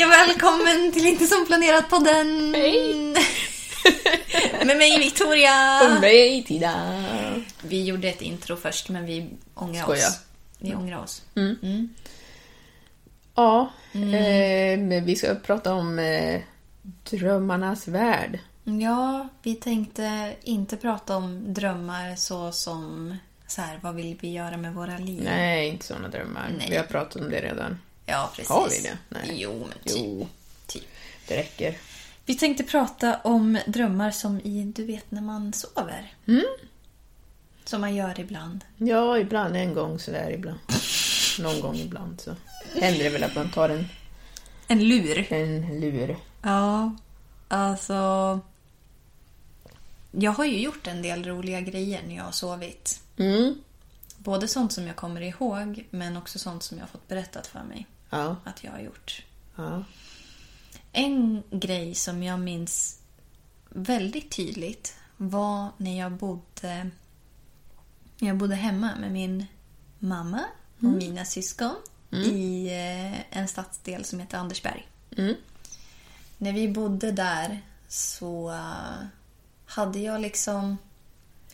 Hej och välkommen till Inte som planerat podden! Hej! Med mig Victoria! Och mig Tina. Vi gjorde ett intro först men vi ångrar Skoja. oss. Vi ångrar oss. Ja, eh, men vi ska prata om eh, drömmarnas värld. Ja, vi tänkte inte prata om drömmar så som så här, vad vill vi göra med våra liv? Nej, inte sådana drömmar. Nej. Vi har pratat om det redan. Ja, precis. Har vi det? Nej. Jo, men typ. Jo, typ. det räcker. Vi tänkte prata om drömmar som i, du vet, när man sover. Som man gör ibland. Ja, ibland en gång sådär ibland. Någon gång ibland så händer det väl att man tar en, En lur. en lur. Ja, alltså... Jag har ju gjort en del roliga grejer när jag har sovit. Mm. Både sånt som jag kommer ihåg, men också sånt som jag har fått berättat för mig Ja, att jag har gjort. ja. En grej som jag minns väldigt tydligt var när jag bodde, jag bodde hemma med min mamma och mina syskon i eh, en stadsdel som heter Andersberg. När vi bodde där så eh, hade jag liksom...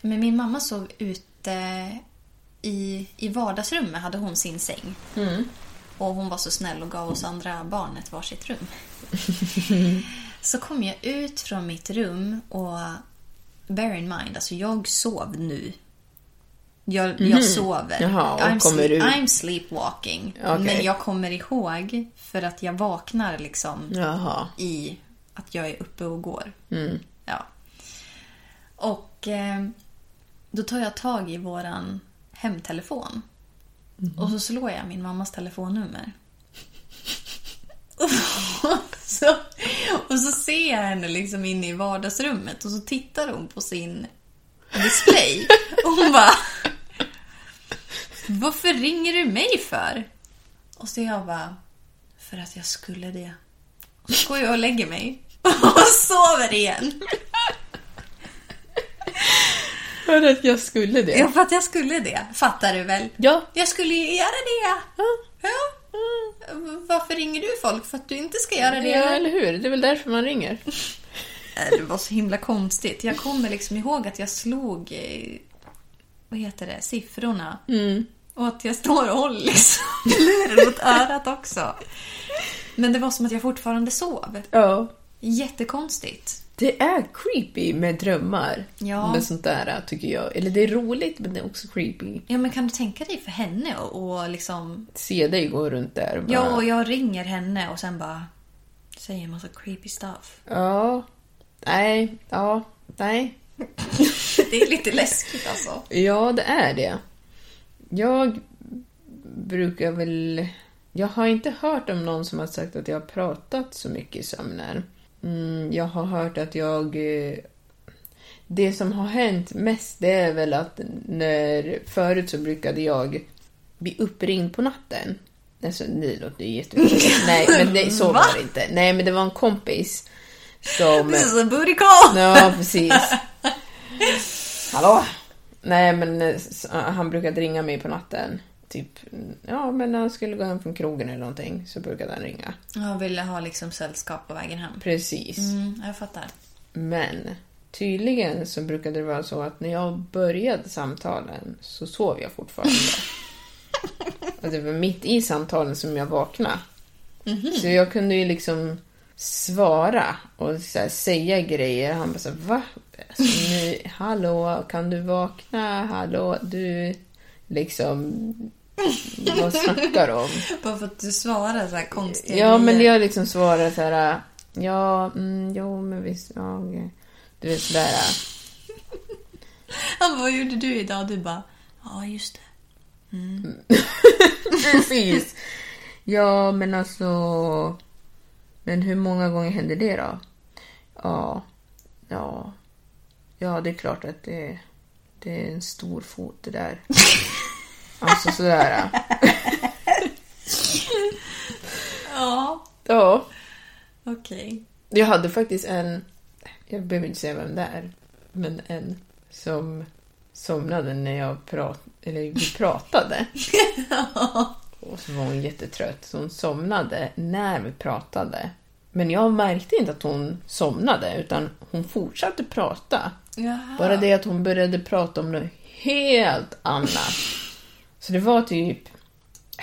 Men min mamma sov ute i, i vardagsrummet, hade hon sin säng. Och hon var så snäll och gav oss andra barn ett varsitt rum. så kom jag ut från mitt rum och bear in mind, alltså jag sov nu. Jag, jag sover. Jaha, I'm, kommer ut. I'm sleepwalking. Okej. Men jag kommer ihåg för att jag vaknar liksom Jaha. i att jag är uppe och går. Mm. Ja. Och eh, då tar jag tag i våran hemtelefon. Mhm. Och så slår jag min mammas telefonnummer. och, så, och så ser jag henne liksom inne i vardagsrummet och så tittar hon på sin display. Och hon bara... Varför ringer du mig för? Och så jag bara... För att jag skulle det. Och så går jag och lägger mig. Och sover igen. För att jag skulle det. Ja, för att jag skulle det. Fattar du väl? Ja. Jag skulle ju göra det. Ja. Varför ringer du folk? För att du inte ska göra det? Ja, eller? hur? Det är väl därför man ringer. Nej, Det var så himla konstigt. Jag kommer liksom ihåg att jag slog... eh, Vad heter det? Siffrorna. Och att jag står och håller liksom luren mot örat också. Men det var som att jag fortfarande sov. Ja. Jättekonstigt. Det är creepy med drömmar. Ja. Med sånt där, tycker jag. Eller det är roligt, men det är också creepy. Ja, men kan du tänka dig för henne och, och liksom... Se dig gå runt där bara... Ja, och jag ringer henne och sen bara säger en massa creepy stuff. Ja. nej, ja, nej. Det är lite läskigt alltså. Ja, det är det. Jag brukar väl... Jag har inte hört om någon som har sagt att jag har pratat så mycket i sömnen. Mm, jag har hört att jag... eh, Det som har hänt mest det är väl att när... Förut så brukade jag bli uppringd på natten. Alltså, det låter ju jättekonstigt. Nej, men det, så var det inte. Nej, men det var en kompis som... This is a booty call! Ja, precis. Hallå? Nej, men eh, han brukade ringa mig på natten. Typ, ja, men när han skulle gå hem från krogen eller någonting så brukade han ringa. Jag ville ha liksom sällskap på vägen hem. Precis. Mm, jag fattar. Men tydligen så brukade det vara så att när jag började samtalen så sov jag fortfarande. och det var mitt i samtalen som jag vaknade. Så jag kunde ju liksom svara och här, säga grejer. Han bara så här, va? Alltså, nu, hallå, kan du vakna? Hallå, du... Liksom... Vad snackar du om? Bara för att du svarar så här konstiga Ja, men jag liksom svarar så här. Ja, mm, jo, men visst. Ja, okej. Du vet sådär. Han bara, vad gjorde du idag? Du bara, ja just det. Precis. Ja, men alltså. Men hur många gånger händer det då? Ja, ja. Ja, det är klart att det, det är en stor fot det där. Alltså sådär. Ja, Ja. okej. Jag hade faktiskt en, jag behöver inte säga vem det är, men en som somnade när jag prat, eller vi pratade. Och så var hon jättetrött, så hon somnade när vi pratade. Men jag märkte inte att hon somnade, utan hon fortsatte prata. Jaha. Bara det att hon började prata om något helt annat. Så det var typ...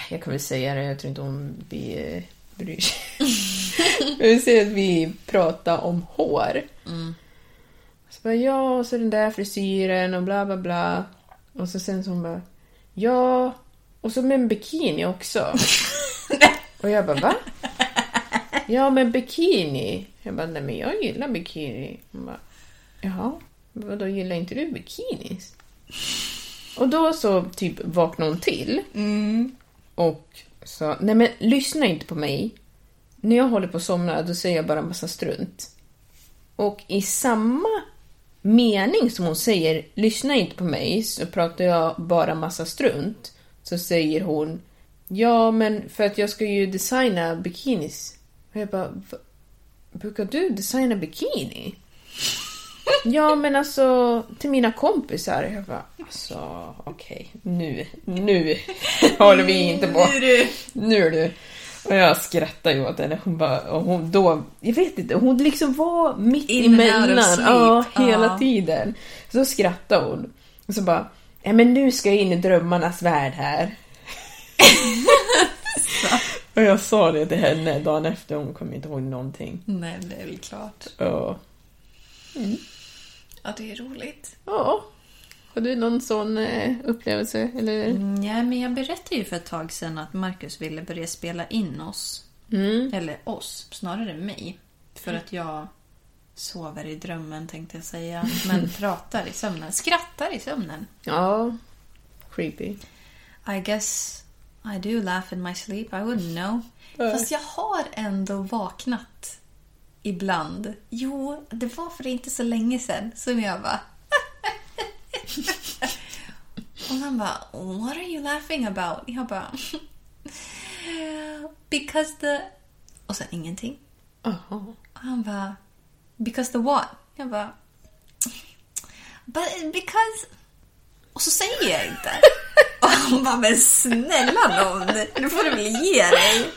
Jag kan väl säga det, jag tror inte hon blir, eh, bryr sig. Vill säga att vi pratade om hår. Så bara, ja, och så den där frisyren och bla bla bla. Och så sen så hon bara, ja, och så med en bikini också. och jag bara, va? Ja, men bikini. Jag bara, nej men jag gillar bikini. Hon bara, Jaha, vadå gillar inte du bikinis? Och då så typ vaknade hon till. Och sa, nej men lyssna inte på mig. När jag håller på att somna då säger jag bara en massa strunt. Och i samma mening som hon säger, lyssna inte på mig, så pratar jag bara massa strunt. Så säger hon, ja men för att jag ska ju designa bikinis. Och jag bara, "Va? brukar du designa bikini? Ja, men alltså till mina kompisar. Jag bara, alltså okej, nu, nu håller vi inte på. Nu du. Nu är du. Och jag skrattade ju åt henne. Hon bara, och hon då, jag vet inte, hon liksom var mitt In emellan. Ja, hela Ja. tiden. Så skrattade hon. Och så bara, ja men nu ska jag in i drömmarnas värld här. och jag sa det till henne dagen efter, hon kommer inte ihåg någonting. Nej, det är väl klart. Ja. Ja, det är roligt. Ja. Har du någon sån eh, upplevelse? Eller? Mm, Ja, men jag berättade ju för ett tag sedan att Marcus ville börja spela in oss. Mm. Eller oss, snarare mig. För att jag sover i drömmen tänkte jag säga. Men pratar i sömnen. Skrattar i sömnen. Ja. Creepy. I guess I do laugh in my sleep. I wouldn't know. Fast jag har ändå vaknat ibland. Jo, det var för inte så länge sedan som jag bara... Och han bara, what are you laughing about? Jag bara, because the... Och sen ingenting. Jaha. Och han bara, because the what? Jag bara, but because... Och så säger jag inte. Och han bara, men snälla nån, nu får du väl ge dig.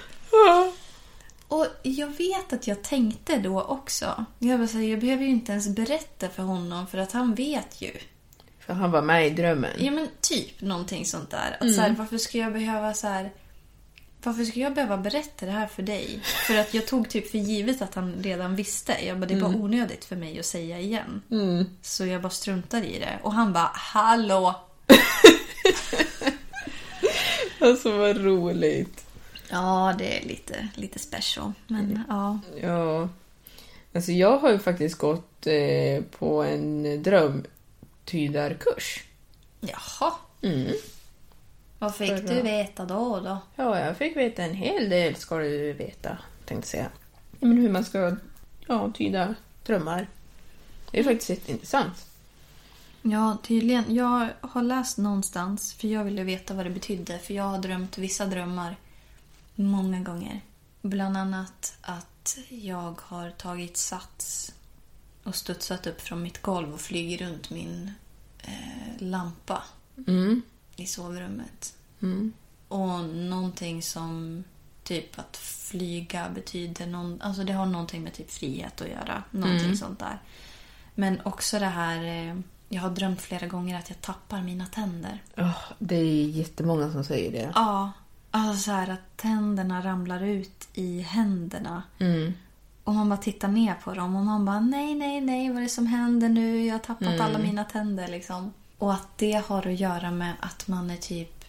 Och jag vet att jag tänkte då också. Jag, bara, så här, jag behöver ju inte ens berätta för honom för att han vet ju. För han var med i drömmen. Ja men typ någonting sånt där. Att så här, varför ska jag behöva så här... Varför ska jag behöva berätta det här för dig? För att jag tog typ för givet att han redan visste. Jag bara, det är bara onödigt för mig att säga igen. Så jag bara struntar i det. Och han bara, hallå! Alltså vad roligt. Ja, det är lite, lite special. Men ja. Ja. Alltså jag har ju faktiskt gått eh, på en drömtydarkurs. Jaha. Mm. Vad fick du veta då? då? Ja, jag fick veta en hel del ska du veta, tänkte säga. Men hur man ska ja, tyda drömmar. Det är faktiskt jätteintressant. Ja, tydligen. Jag har läst någonstans, för jag ville veta vad det betydde. För jag har drömt vissa drömmar många gånger. Bland annat att jag har tagit sats och studsat upp från mitt golv och flyger runt min eh, lampa Mm. i sovrummet. Mm. Och någonting som typ att flyga betyder någon, alltså det har någonting med typ frihet att göra. Någonting Mm. sånt där. Men också det här, eh, jag har drömt flera gånger att jag tappar mina tänder. Åh, det är jättemånga som säger det. Ja, alltså så här att tänderna ramlar ut i händerna. Mm. Och man bara tittar ner på dem och man bara nej, nej, nej, vad är det som händer nu? Jag har tappat Mm. alla mina tänder liksom. Och att det har att göra med att man är typ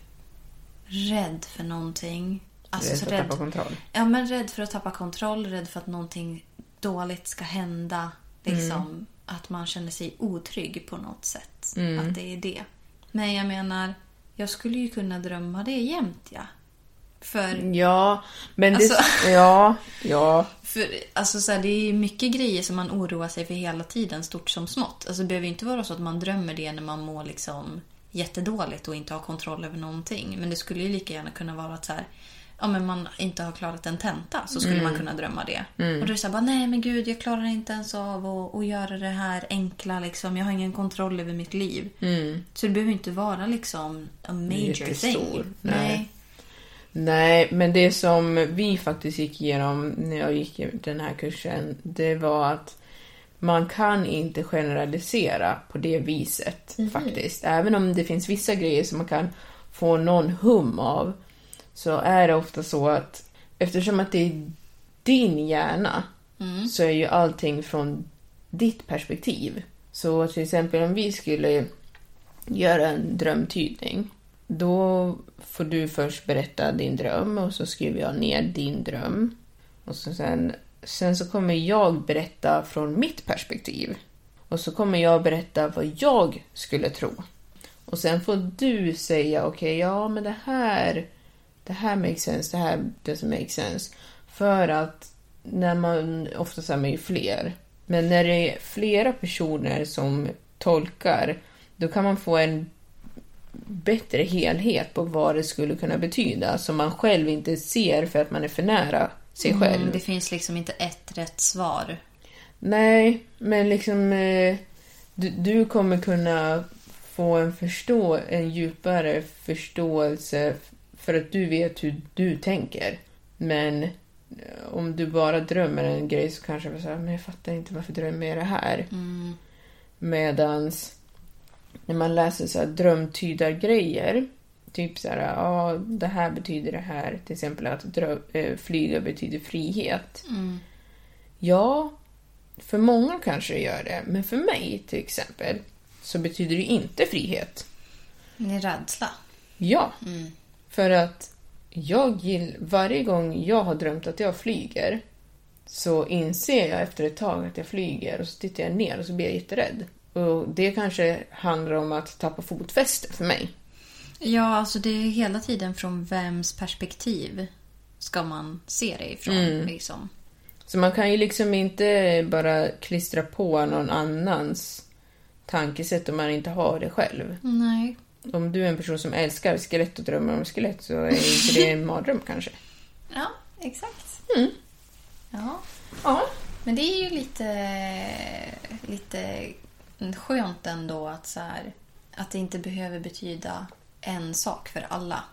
rädd för någonting. Alltså rädd. att tappa kontroll. Ja, men rädd för att tappa kontroll, rädd för att någonting dåligt ska hända. Liksom Mm. att man känner sig otrygg på något sätt. Mm. Att det är det. Men jag menar, jag skulle ju kunna drömma det jämt, ja. För, Ja, men det... Alltså- Ja, ja. för alltså så här, det är mycket grejer som man oroar sig för hela tiden, stort som smått. Alltså det behöver inte vara så att man drömmer det när man mår liksom jättedåligt och inte har kontroll över någonting. Men det skulle ju lika gärna kunna vara att så här, ja, men man inte har klarat en tenta så skulle man kunna drömma det. Och då är det så här, bara, nej men gud jag klarar inte ens av att, att göra det här enkla liksom. Jag har ingen kontroll över mitt liv. Så det behöver inte vara liksom a major thing. nej. Nej. Nej, men det som vi faktiskt gick igenom när jag gick den här kursen, det var att man kan inte generalisera på det viset faktiskt. Även om det finns vissa grejer som man kan få någon hum av, så är det ofta så att eftersom att det är din hjärna så är ju allting från ditt perspektiv. Så till exempel om vi skulle göra en drömtydning. Då får du först berätta din dröm och så skriver jag ner din dröm. Och så sen, sen så kommer jag berätta från mitt perspektiv. Och så kommer jag berätta vad jag skulle tro. Och sen får du säga okej, ja men det här, det här makes sense, det här doesn't make sense. För att när man, oftast är man ju fler, men när det är flera personer som tolkar, då kan man få en bättre helhet på vad det skulle kunna betyda som man själv inte ser för att man är för nära sig själv. Mm, det finns liksom inte ett rätt svar. Nej, men liksom eh, du, du kommer kunna få en, förstå, en djupare förståelse för att du vet hur du tänker. Men eh, om du bara drömmer en grej så kanske du säger men jag fattar inte varför drömmer jag det här. Medans när man läser så här drömtydargrejer, typ så här, ja, det här betyder det här, till exempel att drö- eh, flyga betyder frihet. Ja, för många kanske det gör det, men för mig till exempel så betyder det inte frihet. Det är rädsla. Ja, för att jag gill, varje gång jag har drömt att jag flyger så inser jag efter ett tag att jag flyger och så tittar jag ner och så blir jag jätterädd. Och det kanske handlar om att tappa fotfäste för mig. Ja, alltså det är hela tiden från vems perspektiv ska man se det ifrån. Liksom. Så man kan ju liksom inte bara klistra på någon annans tankesätt om man inte har det själv. Nej. Om du är en person som älskar skelett och drömmer om skelett så är inte det en mardröm kanske. Ja, exakt. Ja. Ja. Men det är ju lite, lite skönt ändå att, så här, att det inte behöver betyda en sak för alla.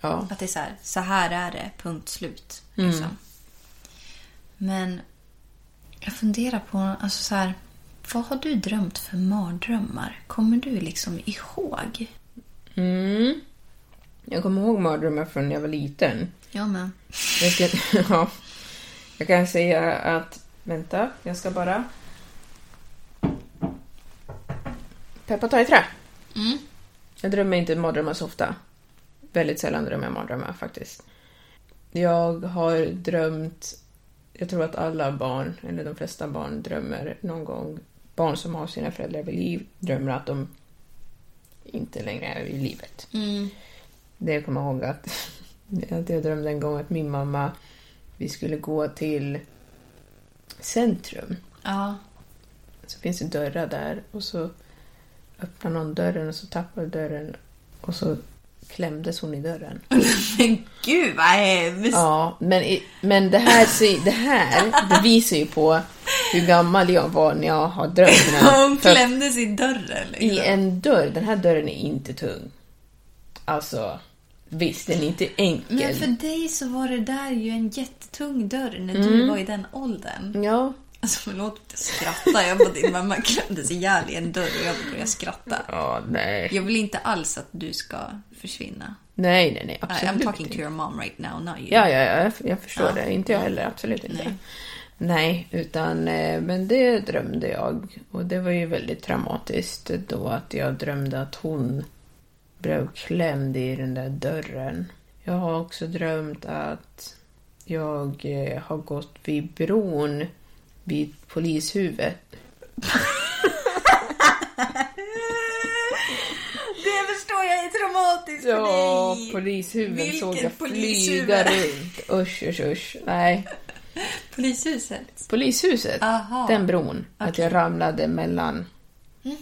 Ja. Att det är så här, så här är det, punkt slut. Liksom. Men jag funderar på, alltså så här, vad har du drömt för mardrömmar? Kommer du liksom ihåg? Mm. Jag kommer ihåg mardrömmar från när jag var liten. Jag med. Jag, ska, ja. jag kan säga att... Vänta, jag ska bara... Peppa ta i trä. Mm. Jag drömmer inte mardrömmar så ofta. Väldigt sällan drömmer jag mardrömmar faktiskt. Jag har drömt jag tror att alla barn, eller de flesta barn, drömmer någon gång, barn som har sina föräldrar vid liv, drömmer att de inte längre är i livet. Mm. Det jag kommer ihåg att, att jag drömde en gång att min mamma, vi skulle gå till centrum. Ja. Så finns det dörrar där och så öppnar någon dörren och så tappar dörren och så klämdes hon i dörren. Men gud vad hemskt! Ja, men, men det, här, det här det visar ju på hur gammal jag var när jag har drömt. Hon klämdes i dörren liksom. I en dörr, den här dörren är inte tung. Alltså, visst, den är inte enkel. Men för dig så var det där ju en jättetung dörr när Mm. du var i den åldern. Ja, Alltså förlåt att jag skrattar. Jag bara, din mamma klämdes ihjäl i en dörr och jag började skratta. ja, nej. Jag vill inte alls att du ska försvinna. Nej, nej, nej, absolut I'm talking inte. to your mom right now, not you. Ja, ja, ja, jag, jag förstår Ja. det. Inte jag heller, absolut inte. Nej. Nej. utan eh, men det drömde jag. Och det var ju väldigt traumatiskt då att jag drömde att hon blev klämd i den där dörren. Jag har också drömt att jag eh, har gått vid bron vid polishuvudet. Det förstår jag är traumatiskt för Ja, dig. polishuvudet såg jag polishuvud? flyga runt. Usch, usch, usch. Nej. Polishuset. Polishuset, Aha. den bron. Att jag ramlade mellan, Mhm.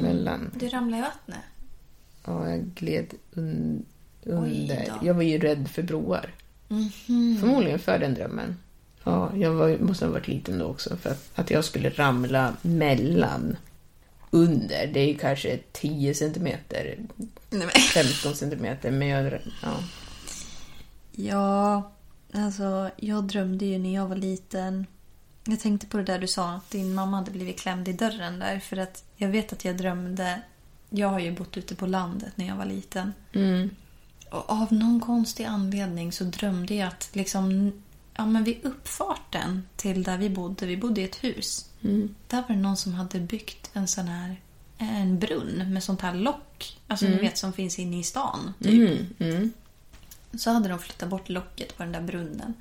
mellan Du ramlade i vattnet. och jag gled un, Oj under. då. Jag var ju rädd för broar. Mhm. Förmodligen för den drömmen. Ja, jag var, måste ha varit liten då också. För att, att jag skulle ramla mellan. Under, det är ju kanske 10 centimeter, Nej, men. 15 centimeter. Men jag, ja. Ja, alltså jag drömde ju när jag var liten. Jag tänkte på det där du sa, att din mamma hade blivit klämd i dörren där. För att jag vet att jag drömde... Jag har ju bott ute på landet när jag var liten. Mm. Och av någon konstig anledning så drömde jag att liksom... Ja, men vid uppfarten till där vi bodde, vi bodde i ett hus. Mm. Där var det någon som hade byggt en sån här... En brunn med sånt här lock. Alltså ni vet som finns inne i stan. Typ. Mm. Mm. Så hade de flyttat bort locket på den där brunnen.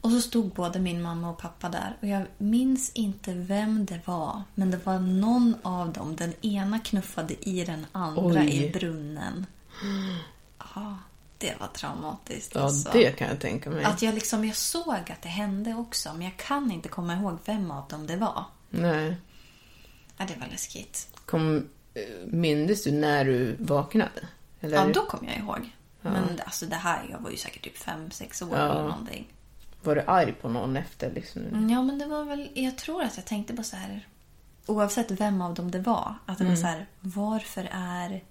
Och så stod både min mamma och pappa där. Och jag minns inte vem det var. Men det var någon av dem. Den ena knuffade i den andra Oj. i brunnen. Ja, det var traumatiskt. Ja, alltså. det kan jag tänka mig. Att jag liksom, jag såg att det hände också. Men jag kan inte komma ihåg vem av dem det var. Nej. Ja, det var läskigt. Kom, eh, mindes du när du vaknade? Eller? Ja, då kom jag ihåg. Men alltså det här, jag var ju säkert typ fem sex år eller någonting. Var du arg på någon efter? Liksom? Ja, men det var väl... Jag tror att jag tänkte på så här... Oavsett vem av dem det var. Att det var så här... Varför är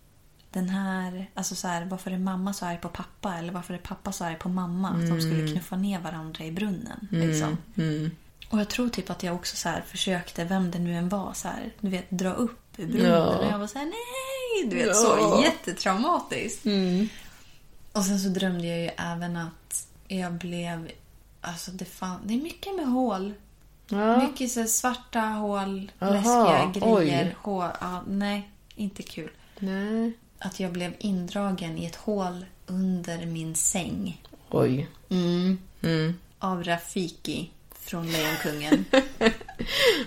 den här... Alltså så här, varför är mamma så arg på pappa? Eller varför är pappa så arg på mamma? Att de skulle knuffa ner varandra i brunnen. Liksom. Och jag tror typ att jag också så försökte, vem det nu än var, så här, du vet, dra upp ur brunnen. Ja. Och jag var så här, nej! Du vet, så jättetraumatiskt. Och sen så drömde jag ju även att jag blev... Alltså det, fan, det är mycket med hål. Ja. Mycket så svarta hål, Aha, läskiga grejer. Hål, ja, nej, inte kul. Nej. Att jag blev indragen i ett hål under min säng. Oj. Mm. Mm. Av Rafiki från Lejonkungen.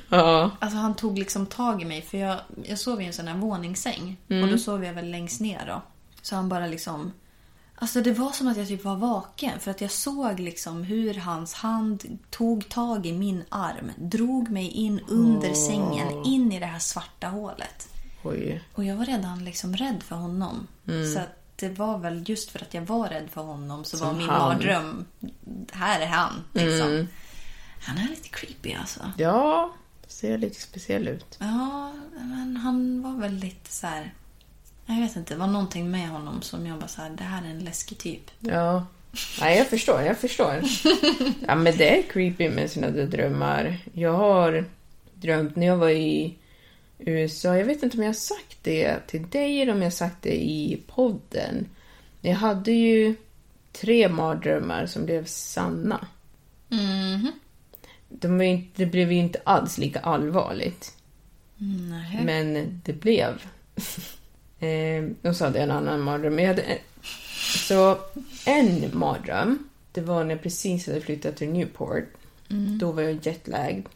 Ja. Alltså han tog liksom tag i mig för jag, jag sov i en sån här våningssäng. Och då sov jag väl längst ner då. Så han bara liksom... Alltså det var som att jag typ var vaken. För att jag såg liksom hur hans hand tog tag i min arm. Drog mig in under sängen. In i det här svarta hålet. Oj. Och jag var redan liksom rädd för honom. Så att det var väl just för att jag var rädd för honom så var min han. mardröm... Här är han. Liksom. Han är lite creepy alltså. Ja, ser lite speciell ut. Ja, men han var väl lite så här... Jag vet inte, det var någonting med honom som jag bara så här, det här är en läskig typ. Ja. Nej, jag förstår, jag förstår. Ja, men det är creepy med sina drömmar. Jag har drömt när jag var i USA. Jag vet inte om jag har sagt det till dig eller om jag har sagt det i podden. Jag hade ju tre mardrömmar som blev sanna. Mhm. De inte, det blev ju inte alls lika allvarligt. Nej. Men det blev. eh, och så hade jag en annan mardröm. Jag hade, så en mardröm det var när jag precis hade flyttat till Newport. Då var jag jetlagd.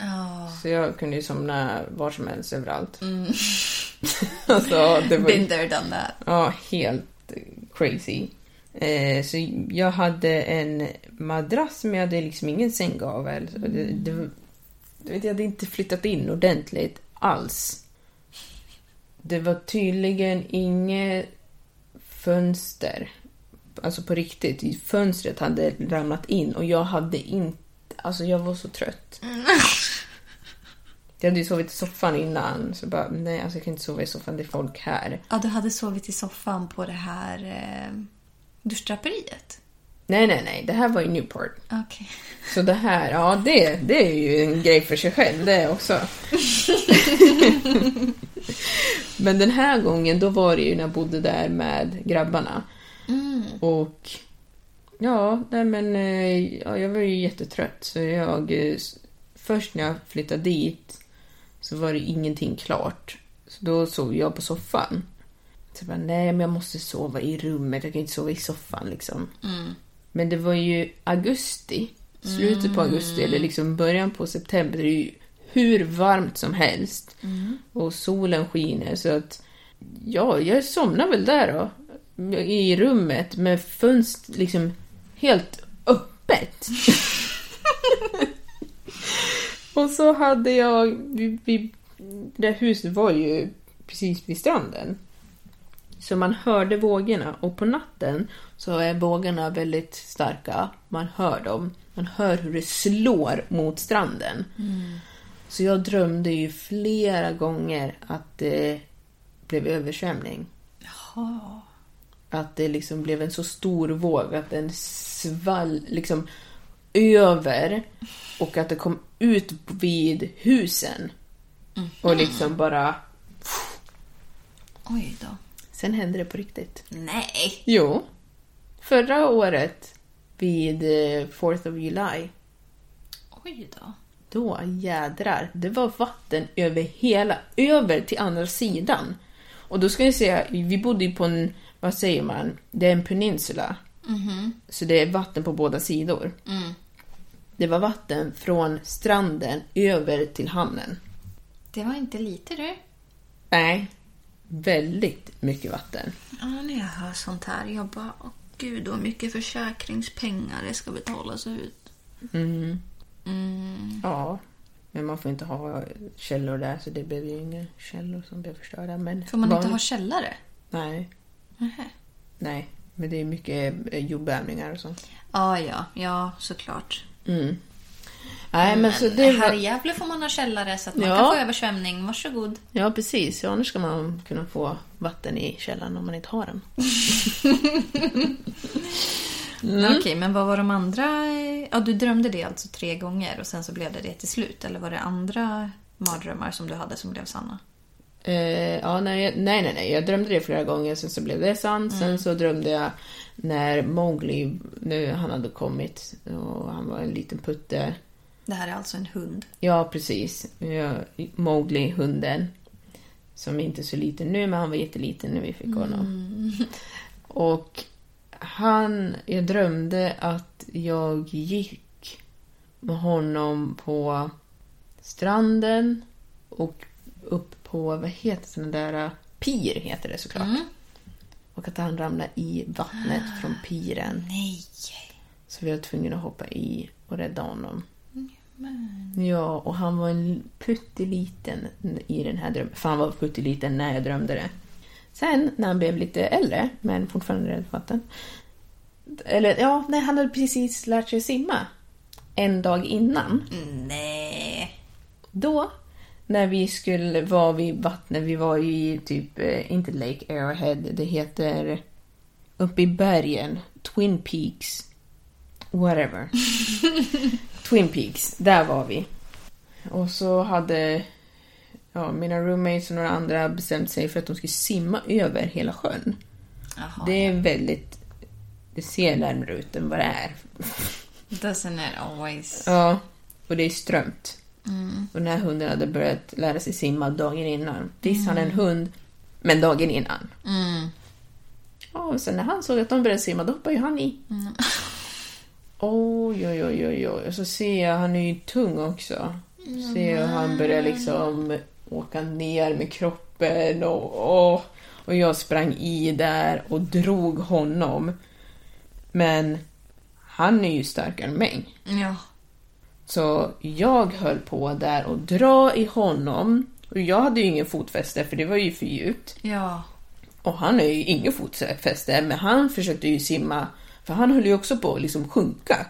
Ja. Så jag kunde ju somna var som helst överallt. alltså, det var Been there, done that. Ja, helt crazy. Eh, så jag hade en madrass men jag hade liksom ingen sänggavel. Så Det, det, vet, jag hade inte flyttat in ordentligt alls. Det var tydligen inget fönster. Alltså på riktigt. Fönstret hade ramlat in och jag hade inte... Alltså jag var så trött. Jag hade ju sovit i soffan innan. Så bara, nej alltså jag kan inte sova i soffan, det är folk här. Ja, du hade sovit i soffan på det här eh, duschdraperiet? Nej, nej, nej. Det här var i Newport. Okej. Så det här, ja det, det är ju en grej för sig själv det också. Men den här gången, då var det ju när jag bodde där med grabbarna. Och ja, nej men eh, ja, jag var ju jättetrött så jag... eh, Först när jag flyttade dit så var det ingenting klart. Så då sov jag på soffan. Så jag bara, nej men jag måste sova i rummet, jag kan inte sova i soffan liksom. Men det var ju augusti, slutet på augusti eller liksom början på september. Det är ju hur varmt som helst. Och solen skiner så att ja, jag somnar väl där då. I rummet med fönster liksom helt öppet. Och så hade jag, vi, vi, det huset var ju precis vid stranden. Så man hörde vågorna och på natten så är vågorna väldigt starka. Man hör dem. Man hör hur det slår mot stranden. Så jag drömde ju flera gånger att det blev översvämning. Jaha. Att det liksom blev en så stor våg att den svall liksom över och att det kom ut vid husen. Och liksom bara... Oj då. Sen hände det på riktigt. Nej. Jo. Förra året vid eh, 4th of July. Oj då. Då jädrar, det var vatten över hela, över till andra sidan. Och då ska jag säga, vi bodde ju på en, vad säger man, det är en peninsula. Så det är vatten på båda sidor. Det var vatten från stranden över till hamnen. Det var inte lite du. Nej, väldigt mycket vatten. Ja, när jag hör sånt här. Jag bara, åh gud vad mycket försäkringspengar det ska betalas ut. Ja, men man får inte ha källor där så det blev ju inga källor som blev förstörda. Men Får man inte vanligt- ha källare? Nej, Nähä. nej. Men det är mycket eh, jordbävningar och sånt. Ja, ja, ja, såklart. Nej, men så det Här i Gävle får man ha källare så att man Ja. kan få översvämning. Varsågod. Ja, precis. Ja, annars ska man kunna få vatten i källaren om man inte har den. Okej, men vad var de andra? Ja, du drömde det alltså tre gånger och sen så blev det det till slut. Eller var det andra mardrömmar som du hade som blev sanna? Eh, ja, nej, nej, nej, nej. Jag drömde det flera gånger, sen så blev det sant. Sen så drömde jag när Mowgli, nu han hade kommit och han var en liten putte. Det här är alltså en hund. Ja, precis. Ja, Mowgli, hunden. Som inte är så liten nu, men han var jätteliten när vi fick honom. Och han, jag drömde att jag gick med honom på stranden och upp på, vad heter den där, äh, pir heter det såklart. Och att han ramlade i vattnet från piren. Nej! Så vi var tvungna att hoppa i och rädda honom. Ja, och han var en putteliten i den här drömmen. För han var putteliten när jag drömde det. Sen när han blev lite äldre, men fortfarande rädd för vatten. Eller ja, nej, han hade precis lärt sig simma. En dag innan. Nej! Då, när vi skulle vara vid vattnet, vi var ju i typ, eh, inte Lake Arrowhead, det heter uppe i bergen, Twin Peaks, whatever. Twin Peaks, där var vi. Och så hade ja, mina roommates och några andra bestämt sig för att de skulle simma över hela sjön. Jaha. Det är väldigt, det ser närmare ut än vad det är. Doesn't it always? Ja, och det är strömt. Och den här hunden hade börjat lära sig simma dagen innan. Visst, han en hund, men dagen innan. Ja, och sen när han såg att de började simma, då hoppade ju han i. Oj, oj, oj, oj, oj. Och så ser jag, han är ju tung också. Ser jag hur han börjar liksom åka ner med kroppen och, och, och jag sprang i där och drog honom. Men han är ju starkare än mig. Ja. Så jag höll på där och dra i honom. Och jag hade ju ingen fotfäste för det var ju för djupt. Ja. Och han har ju ingen fotfäste, men han försökte ju simma, för han höll ju också på att liksom sjunka.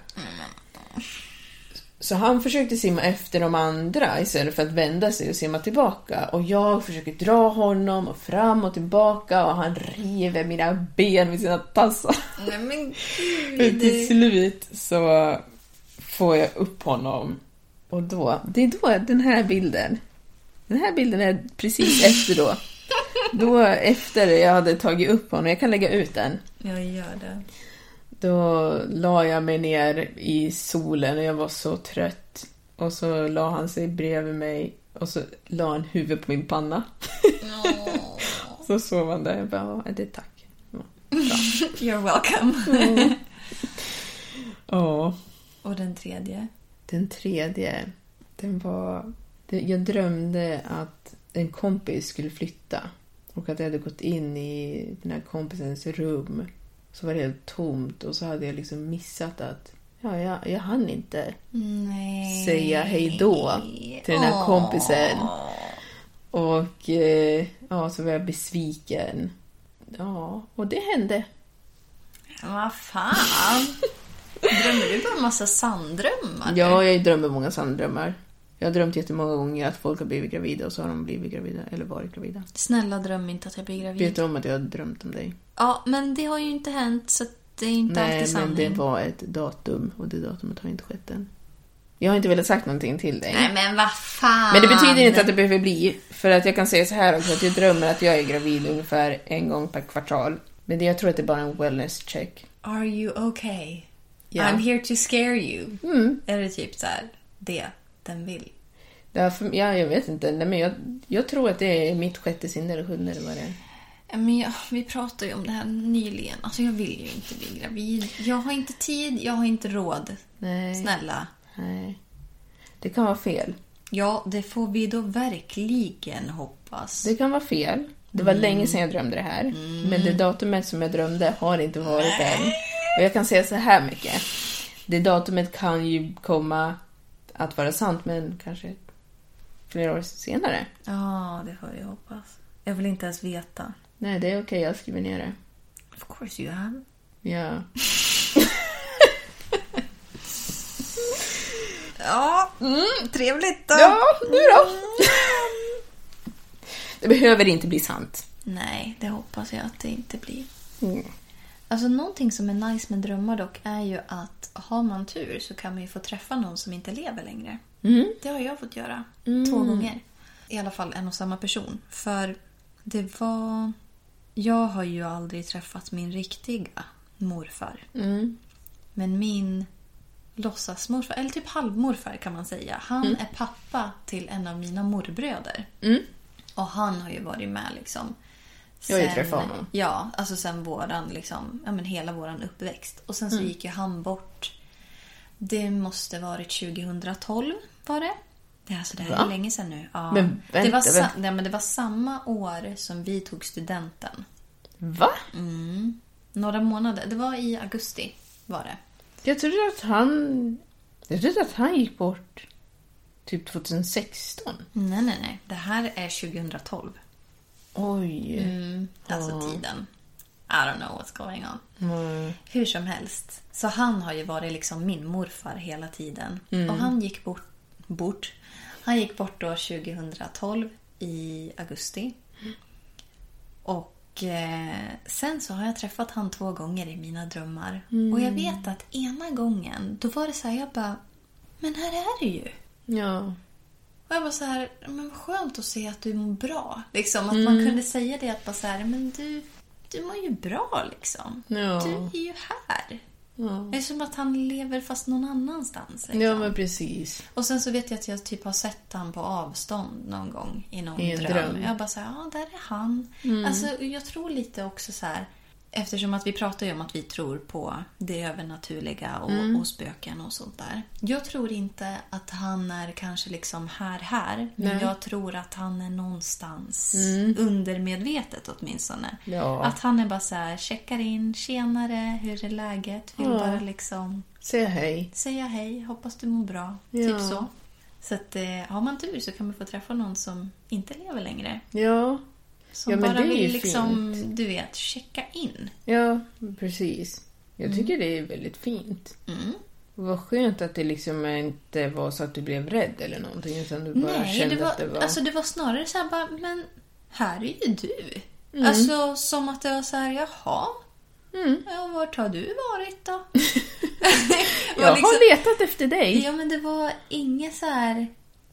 Så han försökte simma efter de andra istället för att vända sig och simma tillbaka. Och jag försöker dra honom och fram och tillbaka och han river mina ben med sina tassar. Nej men Men till slut så får jag upp honom. Och då, det är då den här bilden. Den här bilden är precis efter då. Då efter jag hade tagit upp honom, jag kan lägga ut den. Jag gör det. Då la jag mig ner i solen och jag var så trött. Och så la han sig bredvid mig och så la han huvudet på min panna. så sov han där. Jag bara, ja, det är tack. Ja. You're welcome. Ja. Och den tredje? Den tredje, den var... Jag drömde att en kompis skulle flytta. Och att jag hade gått in i den här kompisens rum. Så var det helt tomt och så hade jag liksom missat att ja, jag, jag hann inte Nej. säga hej då till den här kompisen. Och eh, ja, så var jag besviken. Ja, och det hände. Vad fan? Drömmer du bara en massa sanddrömmar? Ja, jag drömmer många sanddrömmar. Jag har drömt jättemånga gånger att folk har blivit gravida och så har de blivit gravida eller varit gravida. Snälla dröm inte att jag blir gravid. Vet du om att jag har drömt om dig? Ja, men det har ju inte hänt så det är inte Nej, alltid men sanning. det var ett datum och det datumet har inte skett än. Jag har inte velat sagt någonting till dig. Nej men vad fan. Men det betyder inte att det behöver bli. För att jag kan säga så här också, att jag drömmer att jag är gravid ungefär en gång per kvartal. Men jag tror att det är bara en wellness check. Are you okay? Ja. I'm here to scare you. Mm. Är det typ så här, det den vill? Därför, ja, jag vet inte. Nej, men jag, jag tror att det är mitt sjätte sinne eller sjunde eller vad det är. Ja, Men jag, vi pratade ju om det här nyligen. Alltså jag vill ju inte bli gravid. Jag har inte tid, jag har inte råd. Nej. Snälla. Nej. Det kan vara fel. Ja, det får vi då verkligen hoppas. Det kan vara fel. Det var länge sedan jag drömde det här. Men det datumet som jag drömde har inte varit än. Och jag kan säga så här mycket. Det datumet kan ju komma att vara sant, men kanske flera år senare. Ja, det får vi hoppas. Jag vill inte ens veta. Nej, det är okej. jag skriver ner det. Of course you have. Ja. Ja, mm, trevligt då. Ja, nu då? Det behöver inte bli sant. Nej, det hoppas jag att det inte blir. Mm. Alltså någonting som är nice med drömmar dock är ju att har man tur så kan man ju få träffa någon som inte lever längre. Det har jag fått göra två gånger. I alla fall en och samma person. För det var... Jag har ju aldrig träffat min riktiga morfar. Men min låtsasmorfar, eller typ halvmorfar kan man säga. Han är pappa till en av mina morbröder. Och han har ju varit med liksom. Jag har ju träffat honom. Ja, alltså sen våran liksom, ja men hela våran uppväxt. Och sen så Mm. gick ju han bort. Det måste varit 2012 var det. Det är alltså det här Va? är länge sedan nu. Ja. Men det, var vänta, sa- vänta. nej, men det var samma år som vi tog studenten. Va? Några månader. Det var i augusti var det. Jag trodde att han... Jag trodde att han gick bort typ 2016. Nej, nej, nej. Det här är 2012. Oj. Mm, alltså tiden. I don't know what's going on. Hur som helst. Så han har ju varit liksom min morfar hela tiden. Och han gick bort, bort. Han gick bort då 2012 i augusti. Och eh, sen så har jag träffat han två gånger i mina drömmar. Och jag vet att ena gången, då var det så här, jag bara, men här är du ju. Ja. Och jag var så här, men vad skönt att se att du mår bra. Liksom, att man kunde säga det att bara så här, men du, du mår ju bra liksom. Ja. Du är ju här. Ja. Det är som att han lever fast någon annanstans. Liksom. ja, men precis. Och sen så vet jag att jag typ har sett han på avstånd någon gång i någon I dröm. dröm. Jag bara så här, ja där är han. Alltså jag tror lite också så här, eftersom att vi pratar ju om att vi tror på det övernaturliga och, och spöken och sånt där. Jag tror inte att han är kanske liksom här, här. Men jag tror att han är någonstans undermedvetet åtminstone. Ja. Att han är bara så här, checkar in, tjenare, hur är läget? Vill Ja. bara liksom Säg hej. säga hej, hoppas du mår bra. Ja. Typ så. Så att eh, har man tur så kan man få träffa någon som inte lever längre. Ja, Som Ja, bara vill liksom, du vet, checka in. ja, precis. Jag tycker det är väldigt fint. Mm. Vad skönt att det liksom inte var så att du blev rädd eller någonting, utan du bara Nej, kände det var, att det var... Alltså det var snarare så här bara, men här är ju du. Mm. Alltså som att det var så här, jaha. Mm. Ja, vart har du varit då? Jag liksom- har letat efter dig. Ja, men det var inget så här...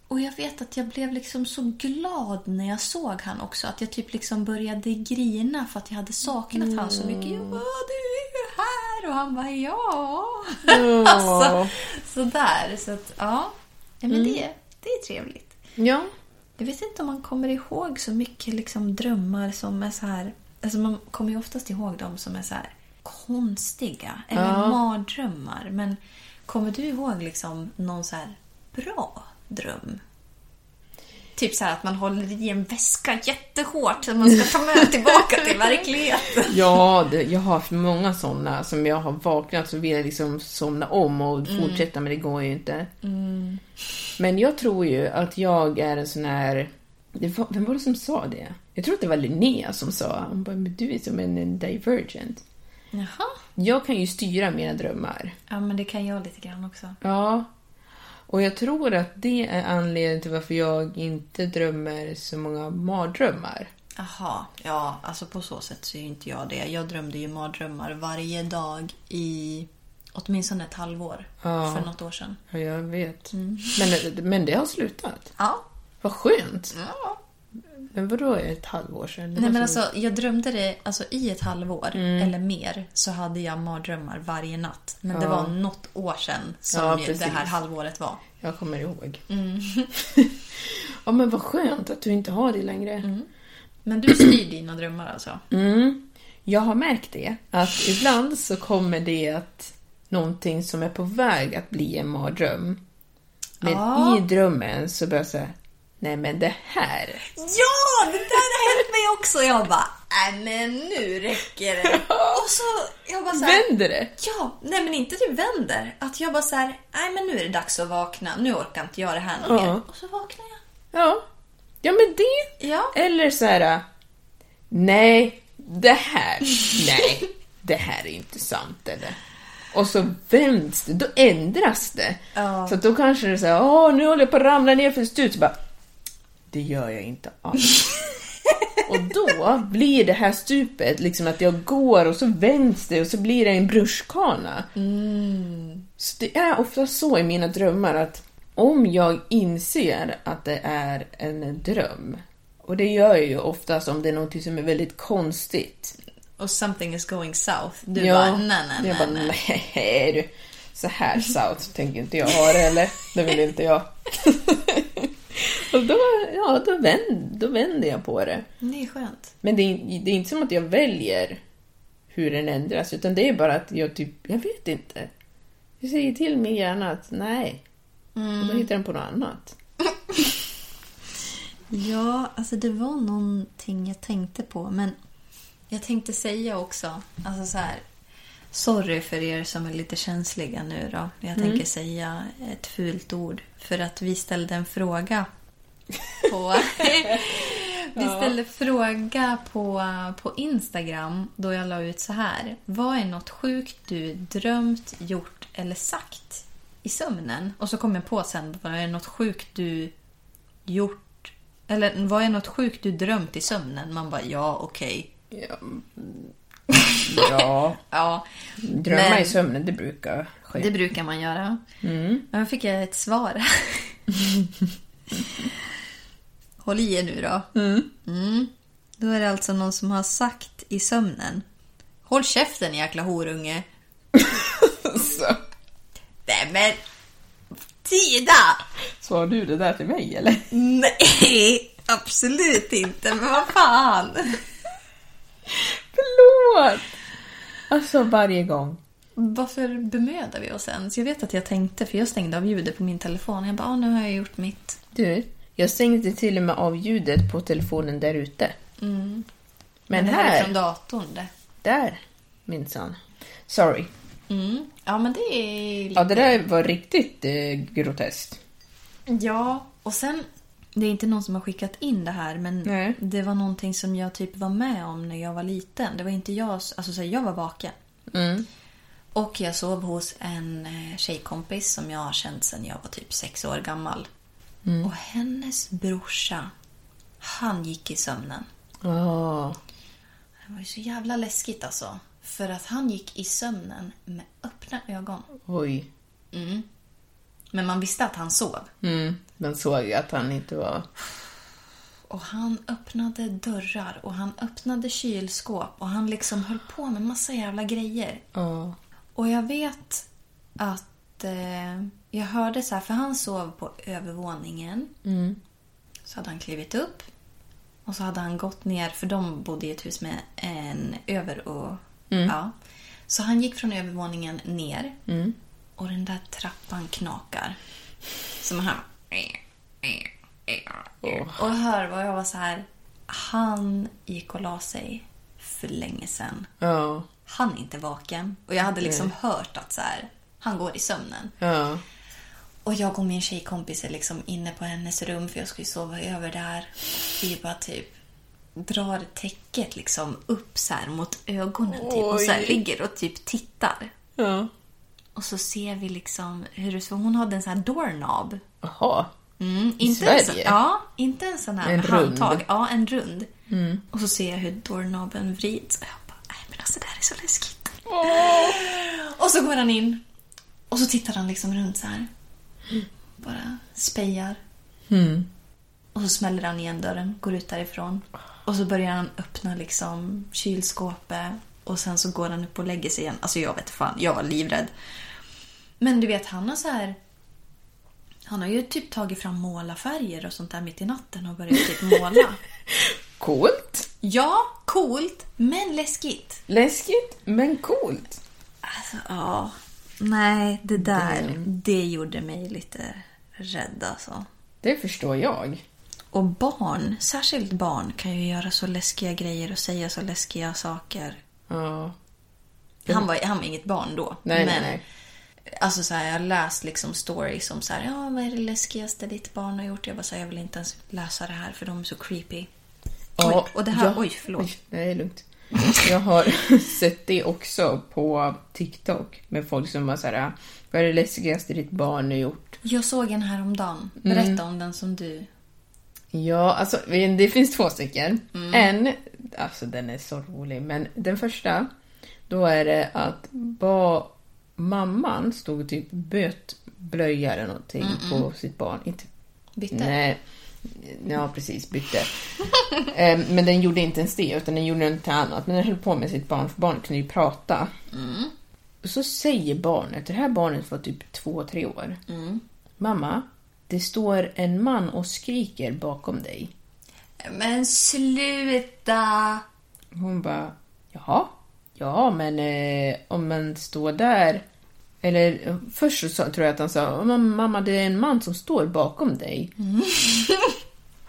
Och jag vet att jag blev liksom så glad när jag såg han också. Att jag typ liksom började grina för att jag hade saknat han så mycket. Bara, du är ju här! Och han bara, ja. alltså, sådär. Så att, ja. ja men det, det är trevligt. Ja. Jag vet inte om man kommer ihåg så mycket liksom drömmar som är så här... Alltså man kommer ju oftast ihåg dem som är så här konstiga. Eller Ja. mardrömmar. Men kommer du ihåg liksom någon så här bra dröm? Typ så här att man håller i en väska jättehårt som man ska ta med tillbaka till verkligheten. Ja, det, jag har haft många sådana som jag har vaknat så vill jag liksom somna om och fortsätta men det går ju inte. Men jag tror ju att jag är en sån här... Det var, vem var det som sa det? Jag tror att det var Linnea som sa Hon bara, men du är som en, en divergent. Jaha. Jag kan ju styra mina drömmar. Ja, men det kan jag lite grann också. Ja. Och jag tror att det är anledningen till varför jag inte drömmer så många mardrömmar. Jaha, ja, alltså på så sätt så är inte jag det. Jag drömde ju mardrömmar varje dag i åtminstone ett halvår Ja. för något år sedan. Ja, jag vet. Men, men det har slutat. Ja. Vad skönt. ja. Men vadå ett halvår sedan? Det Nej men så- alltså, jag drömde det alltså, i ett halvår eller mer så hade jag mardrömmar varje natt. Men det Ja. var något år sedan som Ja, det här halvåret var. Jag kommer ihåg. Mm. ja, men vad skönt att du inte har det längre. Men du styr dina drömmar alltså? Mm. Jag har märkt det, att ibland så kommer det att någonting som är på väg att bli en mardröm. Men Ja. i drömmen så börjar jag säga, nej men det här. Ja, det där har hänt mig också. Jag bara, nej men nu räcker det. Och så, jag bara så här, Vänder det? Ja, nej men inte typ vänder. Att jag bara så här, nej men nu är det dags att vakna. Nu orkar inte jag det här något Ja. mer. Och så vaknar jag. Ja. Ja men det. Ja. Eller så här. Nej, det här. Nej, det här är inte sant eller. Och så vänds det, då ändras det. Ja. Så då kanske det är så här, åh nu håller jag på att ramla ner för stup. Så bara, det gör jag inte alls. och då blir det här stupet liksom att jag går och så vänds det och så blir det en rutschkana. Så det är ofta så i mina drömmar att om jag inser att det är en dröm, och det gör jag ju oftast om det är något som är väldigt konstigt. Och something is going south. Du Ja, bara, nej, nej, jag bara, nej. nej du. Så här south tänker inte jag ha det eller? Det vill inte jag. och då, ja, då, vänd, då vänder jag på det. Det är skönt. Men det är, det är inte som att jag väljer hur den ändras, utan det är bara att jag typ, jag vet inte. Jag säger till min hjärna att nej. Och då hittar den på något annat. Ja, alltså det var någonting jag tänkte på. Men jag tänkte säga också, alltså så här. Sorry för er som är lite känsliga nu då. Jag tänker säga ett fult ord. För att vi ställde en fråga på... vi ställde fråga på, på Instagram då jag la ut så här. Vad är något sjukt du drömt, gjort eller sagt i sömnen? Och så kom jag på sen, vad är något sjukt du gjort eller vad är något sjukt du drömt i sömnen? Man bara, ja, okej. Ja. ja. Ja, Drömma Men- i sömnen, det brukar ske. det brukar man göra. Men då fick jag ett svar. Håll i er nu då. Mm. Då är det alltså någon som har sagt i sömnen. Håll käften jäkla horunge. så. Nej men... Tida! Sa du det där till mig eller? Nej, absolut inte. Men vad fan. Förlåt! Alltså varje gång. Varför bemödar vi oss ens? Jag vet att jag tänkte, för jag stängde av ljudet på min telefon. Jag bara, ah, nu har jag gjort mitt. Du, jag stängde till och med av ljudet på telefonen där ute. Men det här är här, från datorn det. där minsann. Sorry. Mm. Ja, men det är lite... Ja, det där var riktigt eh, groteskt. Ja, och sen... Det är inte någon som har skickat in det här, men Nej. det var någonting som jag typ var med om när jag var liten. Det var inte jag... Alltså, så jag var vaken. Mm. Och jag sov hos en eh, tjejkompis som jag har känt sedan jag var typ sex år gammal. Och hennes brorsa, han gick i sömnen. Ja. Det var ju så jävla läskigt alltså. För att han gick i sömnen med öppna ögon. Oj. Men man visste att han sov. Mm. Man såg att han inte var... Och han öppnade dörrar och han öppnade kylskåp och han liksom höll på med massa jävla grejer. Ja. Och jag vet att eh, jag hörde så här, för han sov på övervåningen. Så hade han klivit upp och så hade han gått ner, för de bodde i ett hus med en över och... Ja. Så han gick från övervåningen ner och den där trappan knakar. Som han... Och hör vad jag var så här. Han gick och la sig för länge sedan. Ja. Han är inte vaken. Och jag hade liksom hört att så här, han går i sömnen. Ja. Och jag och min tjejkompis är liksom inne på hennes rum för jag ska ju sova över där. Vi bara typ drar täcket liksom upp så här mot ögonen typ och så ligger och typ tittar. Ja. Och så ser vi liksom hur det så hon hade en sån här doorknob. Jaha. Mm, inte En sån, Sverige? ja, inte en sån här En med rund. Mm. handtag. Ja, en rund. Och så ser jag hur doorknoben vrids. Och jag bara, nej men alltså det här är så läskigt. Och så går han in. Och så tittar han liksom runt så här. Bara spejar. Och så smäller han igen dörren, går ut därifrån. Och så börjar han öppna liksom kylskåpet. Och sen så går han upp och lägger sig igen. Alltså jag vet fan, jag var livrädd. Men du vet, han har så här... Han har ju typ tagit fram målarfärger och sånt där mitt i natten och börjat typ måla. Coolt. ja, coolt, men läskigt. Läskigt, men coolt. Alltså, ja. Nej, det där, det gjorde mig lite rädd alltså. Det förstår jag. Och barn, särskilt barn, kan ju göra så läskiga grejer och säga så läskiga saker. Ja. Han var, han var inget barn då. Nej, men, nej, nej. Alltså så här, jag har läst liksom stories om så här, ja vad är det läskigaste ditt barn har gjort? Jag bara här, jag vill inte ens läsa det här för de är så creepy. Ja, oj, och det här, ja. oj förlåt. Oj, det är lugnt. Jag har sett det också på TikTok med folk som var så här, vad är det läskigaste ditt barn har gjort? Jag såg en häromdagen. Berätta om den som du... Ja, alltså det finns två stycken. En, alltså den är så rolig, men den första, då är det att ba, mamman stod typ böt blöja eller någonting på sitt barn. Inte Bytte? Nej, ja precis, bytte. Eh, men den gjorde inte ens det, utan den gjorde något annat. Men den höll på med sitt barn, för barnet kunde ju prata. Och så säger barnet, det här barnet var typ två, tre år. Mamma, det står en man och skriker bakom dig. Men sluta! Hon bara, jaha, ja men eh, om man står där eller först så tror jag att han sa, "Men mamma det är en man som står bakom dig.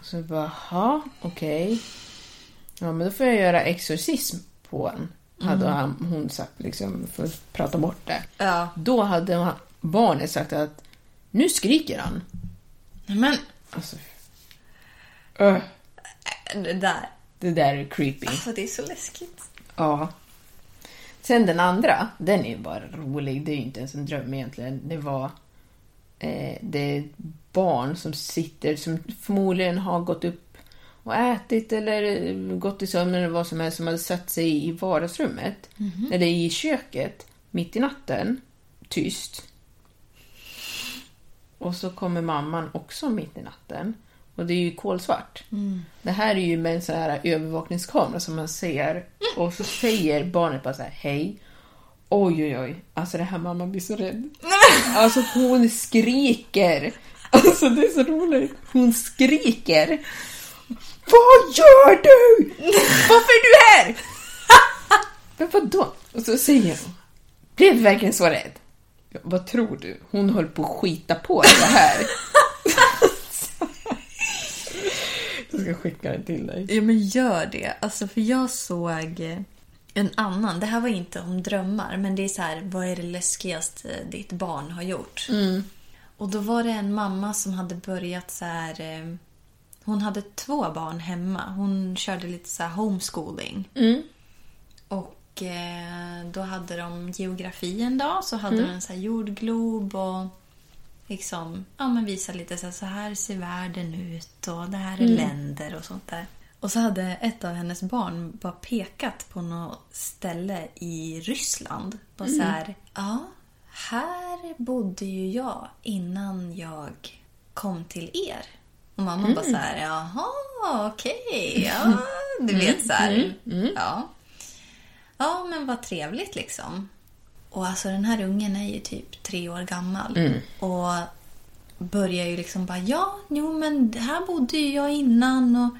så jag bara, jaha, okej. Ja men då får jag göra exorcism på honom. Hade han, hon sagt liksom, för att prata bort det. Ja. Då hade barnet sagt att, nu skriker han. Men Alltså, öh, det där. det där är creepy. Alltså det är så läskigt. Ja. Sen den andra, den är ju bara rolig. Det är ju inte ens en dröm egentligen. Det var... Eh, det är barn som sitter, som förmodligen har gått upp och ätit eller eh, gått i sömn eller vad som helst, som hade satt sig i vardagsrummet. Eller i köket, mitt i natten. Tyst. Och så kommer mamman också mitt i natten. Och det är ju kolsvart. Det här är ju med en sån här övervakningskamera som man ser. Och så säger barnet bara så här, hej. Oj, oj, oj. Alltså det här mamman blir så rädd. Alltså hon skriker. Alltså det är så roligt. Hon skriker. Vad gör du? Varför är du här? Men vadå? Och så säger hon, blev du verkligen så rädd? Ja, vad tror du? Hon höll på att skita på det här. Jag ska skicka det till dig. Ja, men gör det. Alltså, för jag såg en annan. Det här var inte om drömmar, men det är så här, vad är det läskigaste ditt barn har gjort? Och då var det en mamma som hade börjat så här... eh, Hon hade två barn hemma. Hon körde lite så här homeschooling. Och eh, då hade de geografi en dag. Så hade de en så jordglob och liksom, ja, men visa lite så här, så här ser världen ut och det här är länder och sånt där. Och så hade ett av hennes barn bara pekat på något ställe i Ryssland. Bara så här, ja, här bodde ju jag innan jag kom till er. Och mamma bara så här, jaha, okej, ja, du vet så här. Ja. ja, men vad trevligt liksom. Och alltså den här ungen är ju typ tre år gammal. Och börjar ju liksom bara, ja, jo men här bodde ju jag innan. Och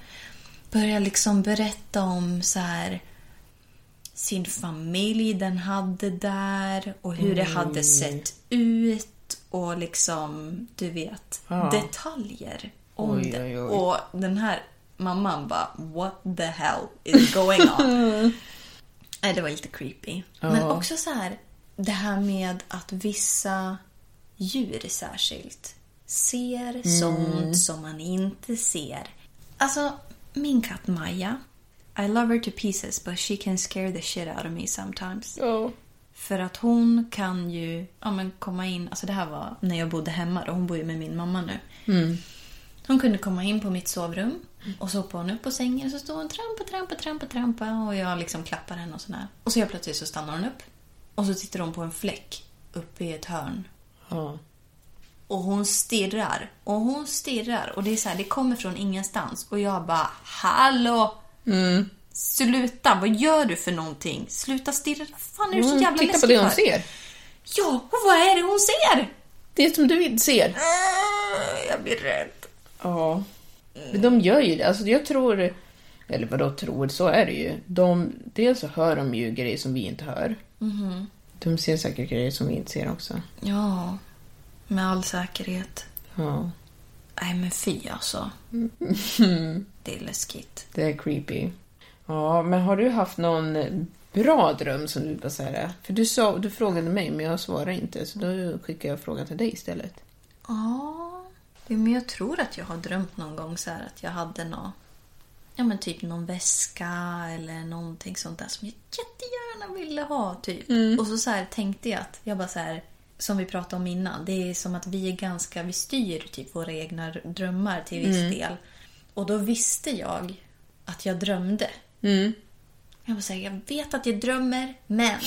börjar liksom berätta om så här sin familj den hade där och hur det hade sett ut och liksom, du vet, Ja. detaljer om Oj, det. oj, oj. Och den här mamman bara, what the hell is going on? Nej, det var lite creepy. Men Ja. också så här, det här med att vissa djur särskilt ser Mm. sånt som man inte ser. Alltså, min katt Maja. I love her to pieces but she can scare the shit out of me sometimes. Ja. För att hon kan ju ja, men komma in, alltså det här var när jag bodde hemma då, hon bor ju med min mamma nu. Hon kunde komma in på mitt sovrum och så hoppade hon upp på sängen och så stod hon trampa, trampa, trampa, trampa och jag liksom klappar henne och sådär. Och så helt plötsligt så stannar hon upp och så tittar hon på en fläck uppe i ett hörn. Ja. Och hon stirrar och hon stirrar och det är så här, det kommer från ingenstans och jag bara Hallå! Sluta, vad gör du för någonting? Sluta stirra, fan är du så Mm, jävla titta läskig på det hon för? ser. Ja, och vad är det hon ser? Det som du ser. Äh, Jag blir rädd. Ja. Men de gör ju det. Alltså jag tror... Eller vadå tror, så är det ju. De, dels så hör de ju grejer som vi inte hör. De ser säkert grejer som vi inte ser också. Ja, med all säkerhet. Ja. Nej men fy alltså. Det är läskigt. Det är creepy. Ja, men har du haft någon bra dröm som du bara säger? För du, sa, du frågade mig, men jag svarade inte. Så då skickar jag frågan till dig istället. Ja, men jag tror att jag har drömt någon gång så att jag hade någon, ja men typ någon väska eller någonting sånt där som jag jättegärna ville ha typ. Och så, så här tänkte jag att jag bara så här, som vi pratade om innan, det är som att vi är ganska, vi styr typ våra egna drömmar till viss del. Och då visste jag att jag drömde. Jag var säga, jag vet att jag drömmer, men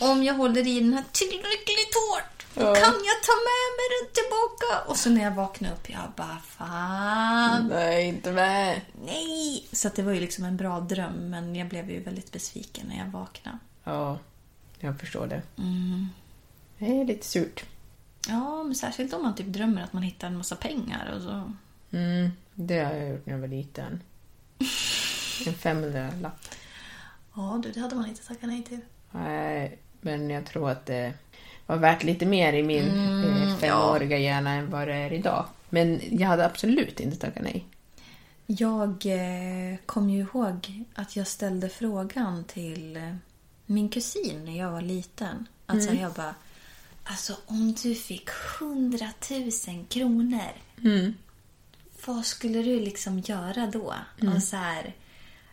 om jag håller i den här tillräckligt hårt då kan jag ta med mig den tillbaka. Och så när jag vaknade upp, jag bara fan, Nej, inte med. nej. Så det var ju liksom en bra dröm, men jag blev ju väldigt besviken när jag vaknade. Ja, jag förstår det. Det är lite surt. Ja, men särskilt om man typ drömmer att man hittar en massa pengar och så. Mm, det har jag gjort när jag var liten. En 500-lapp. Ja, du, det hade man inte tackat nej till. Nej, men jag tror att det var värt lite mer i min eh, femåriga hjärna än vad det är idag. Men jag hade absolut inte tackat nej. Jag eh, kom ju ihåg att jag ställde frågan till eh, min kusin när jag var liten. Alltså jag bara, alltså om du fick hundratusen kronor, vad skulle du liksom göra då? Och så här,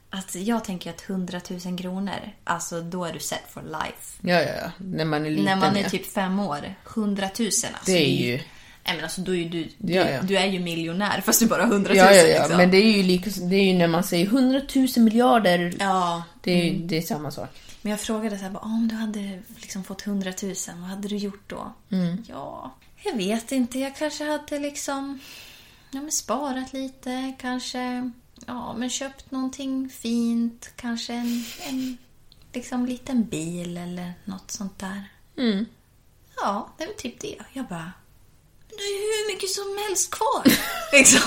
att jag tänker att hundratusen kronor, alltså då är du set for life. Ja, ja, ja. När man är liten. när man är ja. typ fem år, hundratusen alltså. Det är ju... Nej men alltså då är du, du, Ja, ja. du är ju miljonär fast du bara har hundratusen Ja, ja, ja. liksom. Men det är ju lika, det är ju när man säger hundratusen miljarder. Ja, Det är ju det är samma sak. Men jag frågade så här, bara, om du hade liksom fått 100 000, vad hade du gjort då? Ja, jag vet inte. Jag kanske hade liksom ja, men sparat lite. Kanske ja, men köpt någonting fint. Kanske en, en liksom, liten bil eller något sånt där. Ja, det är väl typ det. Jag bara, det är hur mycket som helst kvar. liksom.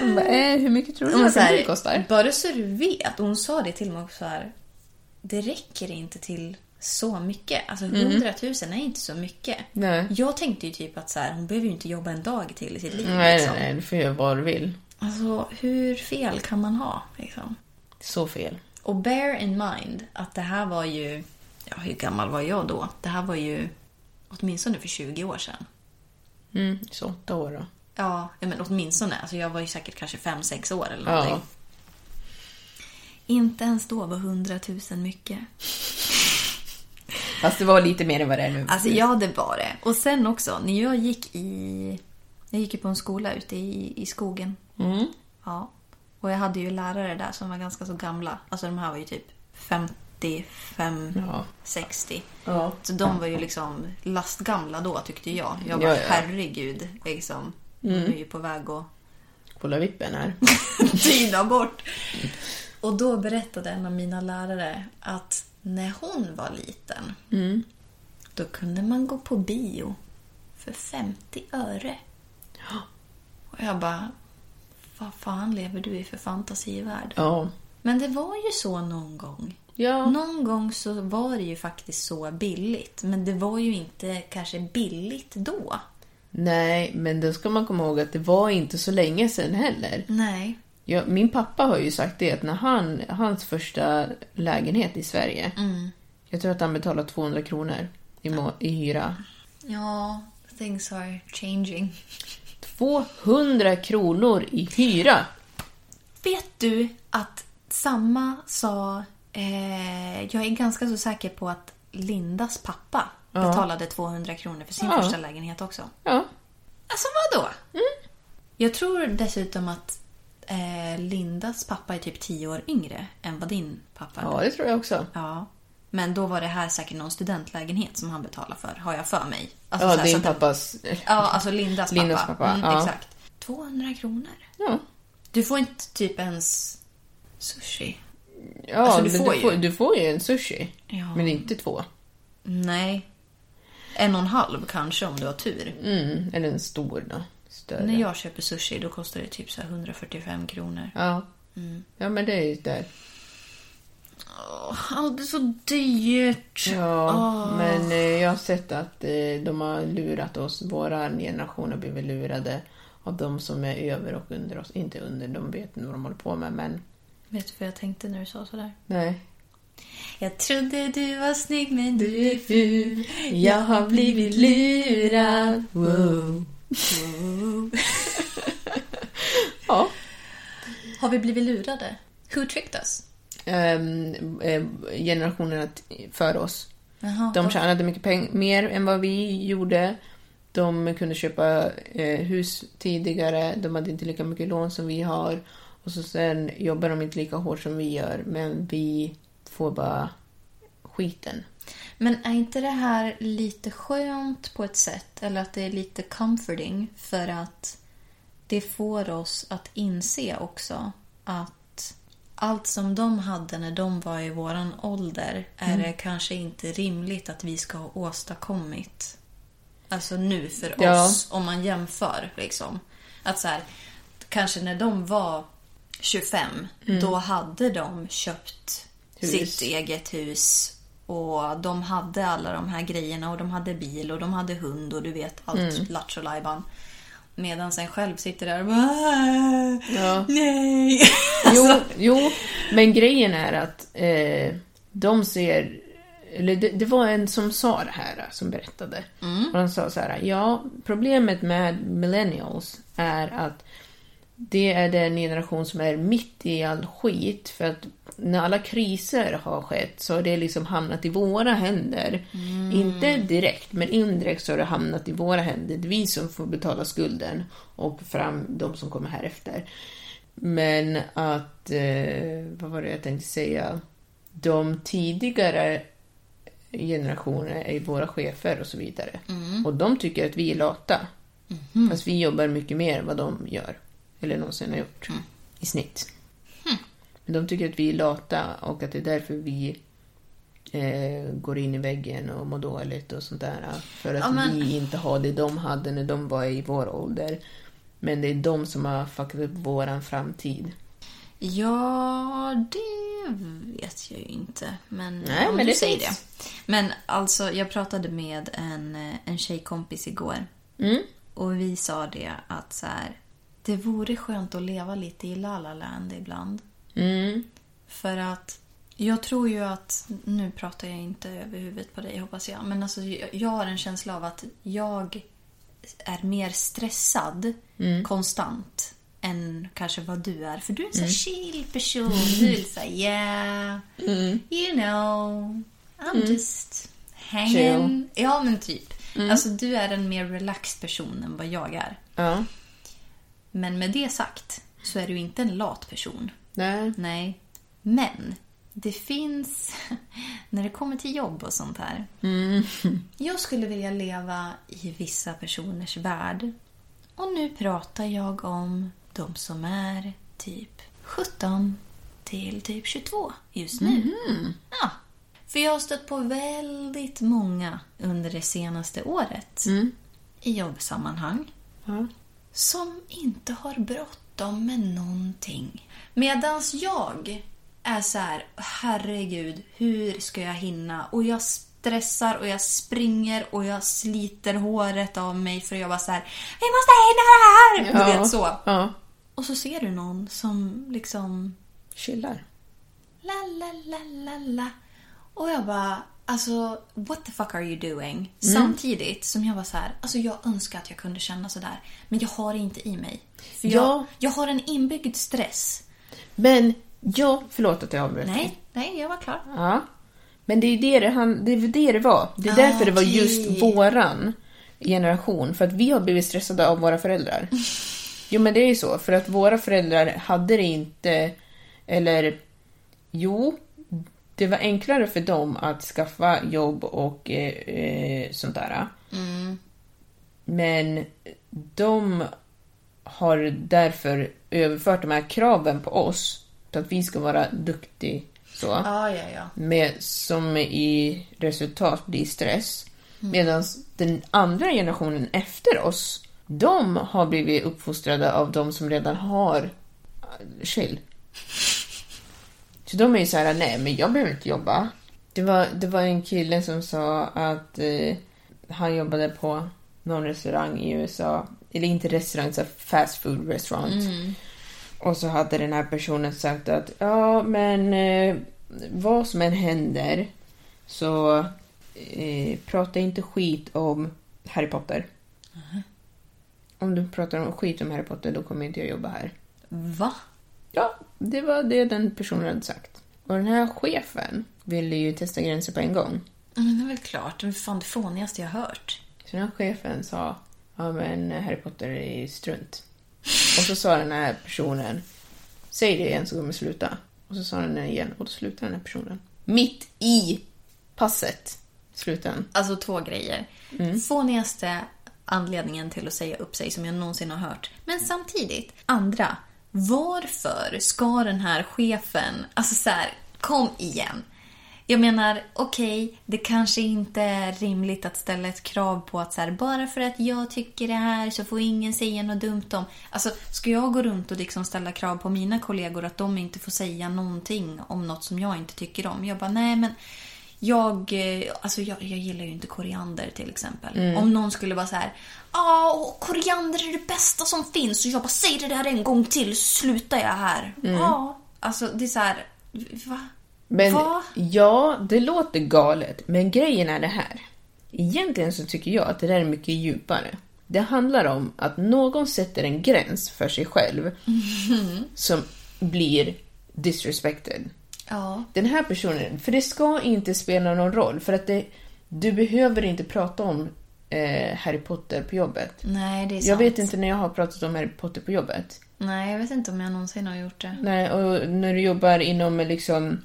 Man bara, eh, hur mycket tror du att det kostar? Bara så du vet. Och hon sa det till mig också så här. det räcker inte till så mycket. Alltså 100 000 är inte så mycket. Nej. Jag tänkte ju typ att så här, hon behöver ju inte jobba en dag till i sitt liv. Nej, liksom. nej, nej, du får göra vad du vill. Alltså hur fel kan man ha? Liksom? Så fel. Och bear in mind att det här var ju... Ja, hur gammal var jag då? Det här var ju åtminstone för 20 år sedan. Mm, så åtta år då. Ja, ja, men åtminstone. Alltså jag var ju säkert kanske 5-6 år eller Ja. någonting. Inte ens då var 100 000 mycket. Fast det var lite mer än vad det är nu. Alltså ja, det var det. Och sen också, när jag gick i... Jag gick ju på en skola ute i, i skogen. Mm. Ja. Och jag hade ju lärare där som var ganska så gamla. Alltså de här var ju typ 55, Ja. 60. Ja. Så de var ju liksom lastgamla då tyckte jag. Jag bara, Ja, ja. herregud. Liksom. De är ju på väg att Kolla vippen här. tyna bort. Och då berättade en av mina lärare att när hon var liten då kunde man gå på bio för 50 öre. Och jag bara, vad fan lever du i för fantasivärld? Ja. Men det var ju så någon gång. Ja. Någon gång så var det ju faktiskt så billigt. Men det var ju inte kanske billigt då. Nej, men då ska man komma ihåg att det var inte så länge sedan heller. Nej. Ja, min pappa har ju sagt det att när han, hans första lägenhet i Sverige, jag tror att han betalade 200 kronor i, må- i hyra. Ja, things are changing. 200 kronor i hyra! Vet du att samma sa... Eh, jag är ganska så säker på att Lindas pappa betalade 200 kronor för sin Ja. första lägenhet också. Ja. Alltså vadå? Jag tror dessutom att eh, Lindas pappa är typ 10 år yngre än vad din pappa är. ja, det tror jag också. Ja. Men då var det här säkert någon studentlägenhet som han betalade för, har jag för mig. Alltså, Ja, så här, så din att den- pappas... Ja, alltså Lindas pappa. Lindas pappa, Mm, ja. Exakt. 200 kronor. Ja. Du får inte typ ens sushi. Ja, Alltså, du men får du, får, du får ju en sushi. Ja. Men inte två. Nej. En och en halv kanske om du har tur. Mm, eller en stor då. Större. När jag köper sushi då kostar det typ så här 145 kronor. Ja. Mm. Ja, men det är ju där. Allt är så dyrt. Ja, men eh, jag har sett att eh, de har lurat oss. Våra generation har blivit lurade av de som är över och under oss. Inte under, de vet inte vad de håller på med, men Vet du vad jag tänkte när du sa sådär? nej. Jag trodde du var snygg men du är ful. Jag har blivit lurad. Wow. ja. Har vi blivit lurade? Who tricked us? Ehm, eh, generationerna före oss. Jaha, De tjänade mycket pengar, mer än vad vi gjorde. De kunde köpa eh, hus tidigare. De hade inte lika mycket lån som vi har. Och så sen jobbar de inte lika hårt som vi gör. Men vi får bara skiten. Men är inte det här lite skönt på ett sätt? Eller att det är lite comforting? För att det får oss att inse också att allt som de hade när de var i våran ålder är det kanske inte rimligt att vi ska ha åstadkommit. Alltså nu för Ja. oss, om man jämför. liksom. Att så här, kanske när de var 25, då hade de köpt Hus. sitt eget hus. Och de hade alla de här grejerna och de hade bil och de hade hund och du vet allt mm. lattjo. Medan sen själv sitter där och bara "Ah, Ja. Nej! Jo, jo, men grejen är att eh, de ser... Eller det, det var en som sa det här, som berättade. Och han sa så här, ja, problemet med millennials är att det är den generation som är mitt i all skit. För att när alla kriser har skett så har det liksom hamnat i våra händer. Inte direkt, men indirekt så har det hamnat i våra händer. Det är vi som får betala skulden och fram de som kommer här efter. Men att, eh, vad var det jag tänkte säga? De tidigare generationer är våra chefer och så vidare. Och de tycker att vi är lata. Fast vi jobbar mycket mer än vad de gör. Eller någonsin har gjort. I snitt. Men de tycker att vi är lata och att det är därför vi eh, går in i väggen och mår dåligt och sånt där. För att Ja, men- vi inte har det de hade när de var i vår ålder. Men det är de som har fuckat upp våran framtid. Ja, det vet jag ju inte. Men, Nej, men du säger finns. det. Men alltså, jag pratade med en, eh, en tjejkompis igår. Mm. Och vi sa det att så här, det vore skönt att leva lite i La La Land ibland. Mm. För att jag tror ju att, nu pratar jag inte över huvudet på dig hoppas jag, men alltså jag har en känsla av att jag är mer stressad konstant än kanske vad du är. För du är en så här chill person. Du är så här, yeah, you know, I'm just hanging. Ja men typ. Alltså du är en mer relaxed person än vad jag är. Ja. Men med det sagt så är du inte en lat person. Nej. Nej. Men det finns, när det kommer till jobb och sånt här. Jag skulle vilja leva i vissa personers värld. Och nu pratar jag om de som är typ 17 till typ 22 just nu. Ja. För jag har stött på väldigt många under det senaste året i jobbsammanhang Ja. Som inte har bråttom med någonting. Medans jag är så här, herregud, hur ska jag hinna? Och jag stressar och jag springer och jag sliter håret av mig för jag bara så här, vi måste hinna det här! Du vet så. Ja. Och så ser du någon som liksom Chillar. la la la la la. Och jag bara, alltså what the fuck are you doing? Samtidigt som jag var så här, alltså jag önskar att jag kunde känna så där. Men jag har det inte i mig. För jag, Ja. jag har en inbyggd stress. Men, ja, förlåt att jag avbröt. Nej, nej, jag var klar. Ja. Men det är det det, han, det, är det det var. Det är Ah, därför det var okej. just våran generation. För att vi har blivit stressade av våra föräldrar. Jo men det är ju så. För att våra föräldrar hade det inte... Eller... Jo. Det var enklare för dem att skaffa jobb och eh, eh, sånt där. Men de har därför överfört de här kraven på oss. Så att vi ska vara duktiga. Så Ja, ja, ja. med, som i resultat blir stress. Medan den andra generationen efter oss, de har blivit uppfostrade av de som redan har eh, chill. Så de är ju så här, nej men jag behöver inte jobba. Det var, det var en kille som sa att eh, han jobbade på någon restaurang i USA, eller inte restaurang, så fast food restaurant. Och så hade den här personen sagt att ja, men eh, vad som än händer så eh, prata inte skit om Harry Potter. Om du pratar om skit om Harry Potter då kommer inte jag jobba här. Va? Ja, det var det den personen hade sagt. Och den här chefen ville ju testa gränser på en gång. Ja, Men det är väl klart. Det är fan det fånigaste jag har hört. Så den här chefen sa ja men Harry Potter är ju strunt. Och så sa den här personen säg det igen så kommer jag sluta. Och så sa den det igen och då slutade den här personen. Mitt i passet slutade den. Alltså två grejer. Fånigaste anledningen till att säga upp sig som jag någonsin har hört. Men samtidigt, andra. Varför ska den här chefen, alltså så här, kom igen. Jag menar, okej, det kanske inte är rimligt att ställa ett krav på att så här, bara för att jag tycker det här så får ingen säga något dumt om... Alltså, ska jag gå runt och liksom ställa krav på mina kollegor att de inte får säga någonting om något som jag inte tycker om? Jag bara, nej men jag, eh, alltså jag, jag gillar ju inte koriander till exempel. Om någon skulle vara så här, ja koriander är det bästa som finns och jag bara säger det där en gång till så slutar jag här. Ja, alltså det är så här, va? Men Va? ja, det låter galet. Men grejen är det här. Egentligen så tycker jag att det där är mycket djupare. Det handlar om att någon sätter en gräns för sig själv som blir disrespected. Ja. Den här personen, för det ska inte spela någon roll. För att det, du behöver inte prata om eh, Harry Potter på jobbet. Nej, det är sant. Jag vet inte när jag har pratat om Harry Potter på jobbet. Nej, jag vet inte om jag någonsin har gjort det. Nej, och när du jobbar inom liksom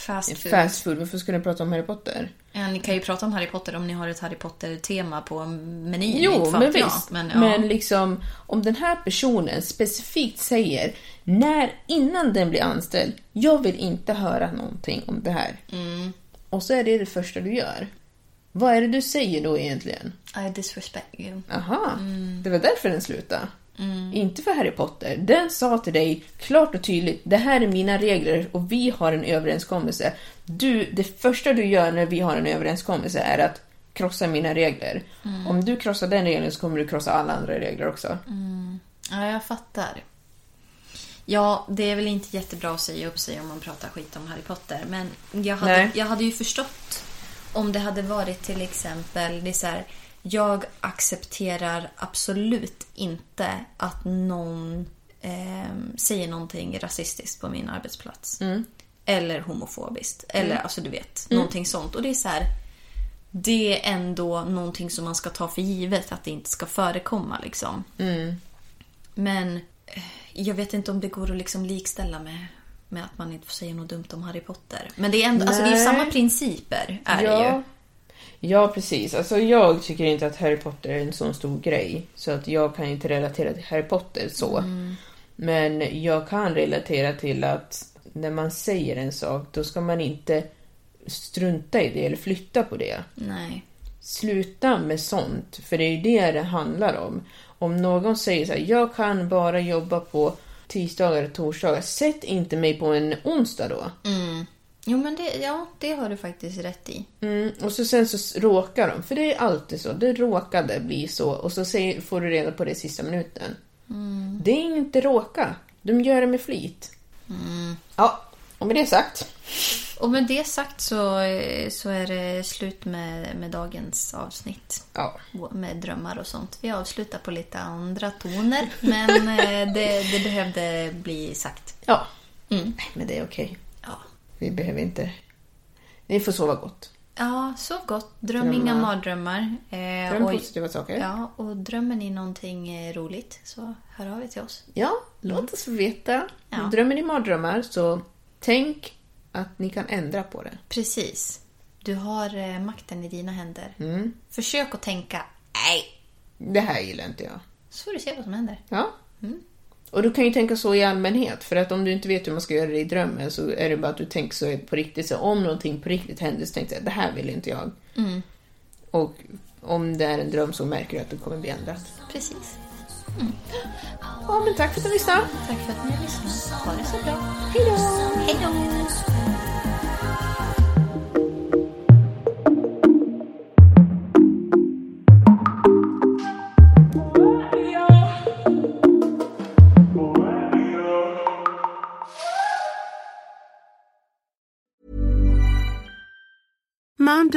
Fast food. fast food, varför ska du prata om Harry Potter? Ja, ni kan ju prata om Harry Potter om ni har ett Harry Potter-tema på menyn. Jo, men jag. visst. Men, Men, ja. liksom, om den här personen specifikt säger när, innan den blir anställd, jag vill inte höra någonting om det här. Mm. Och så är det det första du gör. Vad är det du säger då egentligen? I disrespect you. Aha, Mm. det var därför den slutade. Inte för Harry Potter. Den sa till dig klart och tydligt, det här är mina regler och vi har en överenskommelse. Du, det första du gör när vi har en överenskommelse är att krossa mina regler. Om du krossar den regeln så kommer du krossa alla andra regler också. Ja, jag fattar. Ja, det är väl inte jättebra att säga upp sig om man pratar skit om Harry Potter. Men jag hade, Nej. jag hade ju förstått om det hade varit till exempel, det är så här, jag accepterar absolut inte att någon eh, säger någonting rasistiskt på min arbetsplats. Eller homofobiskt. Eller alltså du vet, någonting sånt. Och det är så här, det är ändå någonting som man ska ta för givet att det inte ska förekomma liksom. Men eh, jag vet inte om det går att liksom likställa med, med att man inte får säga något dumt om Harry Potter. Men det är ändå, alltså det är samma principer är det ju. Ja. precis. Alltså jag tycker inte att Harry Potter är en sån stor grej. Så att jag kan inte relatera till Harry Potter så. Men jag kan relatera till att när man säger en sak, då ska man inte strunta i det eller flytta på det. Nej. Sluta med sånt, för det är ju det det handlar om. Om någon säger så här, jag kan bara jobba på tisdagar och torsdagar, sätt inte mig på en onsdag då. Jo men det, ja, det har du faktiskt rätt i. Mm, och så sen så råkar de, för det är alltid så, det råkade bli så och så säger, får du reda på det i sista minuten. Det är inte råka, de gör det med flit. Ja, och med det sagt. Och med det sagt så, eh, så är det slut med, med dagens avsnitt. Ja. Med drömmar och sånt. Vi avslutar på lite andra toner. Men eh, det, det behövde bli sagt. Ja. Nej, men det är okej. Vi behöver inte... Ni får sova gott. Ja, så gott. Dröm Drömma. inga mardrömmar. Eh, Dröm och- positiva saker. Ja, och drömmer ni någonting eh, roligt så hör av er till oss. Ja, låt oss veta. Ja. Drömmer ni mardrömmar så tänk att ni kan ändra på det. Precis. Du har eh, makten i dina händer. Mm. Försök att tänka nej, Det här gillar inte jag. så får du se vad som händer. Ja. Och du kan ju tänka så i allmänhet, för att om du inte vet hur man ska göra det i drömmen så är det bara att du tänker så på riktigt. Så om någonting på riktigt händer så tänkte jag det här vill inte jag. Och om det är en dröm så märker du att det kommer bli ändrat. Precis. Ja, men tack för att du lyssnade. Tack för att ni har lyssnat. Ha det så bra. Hej då!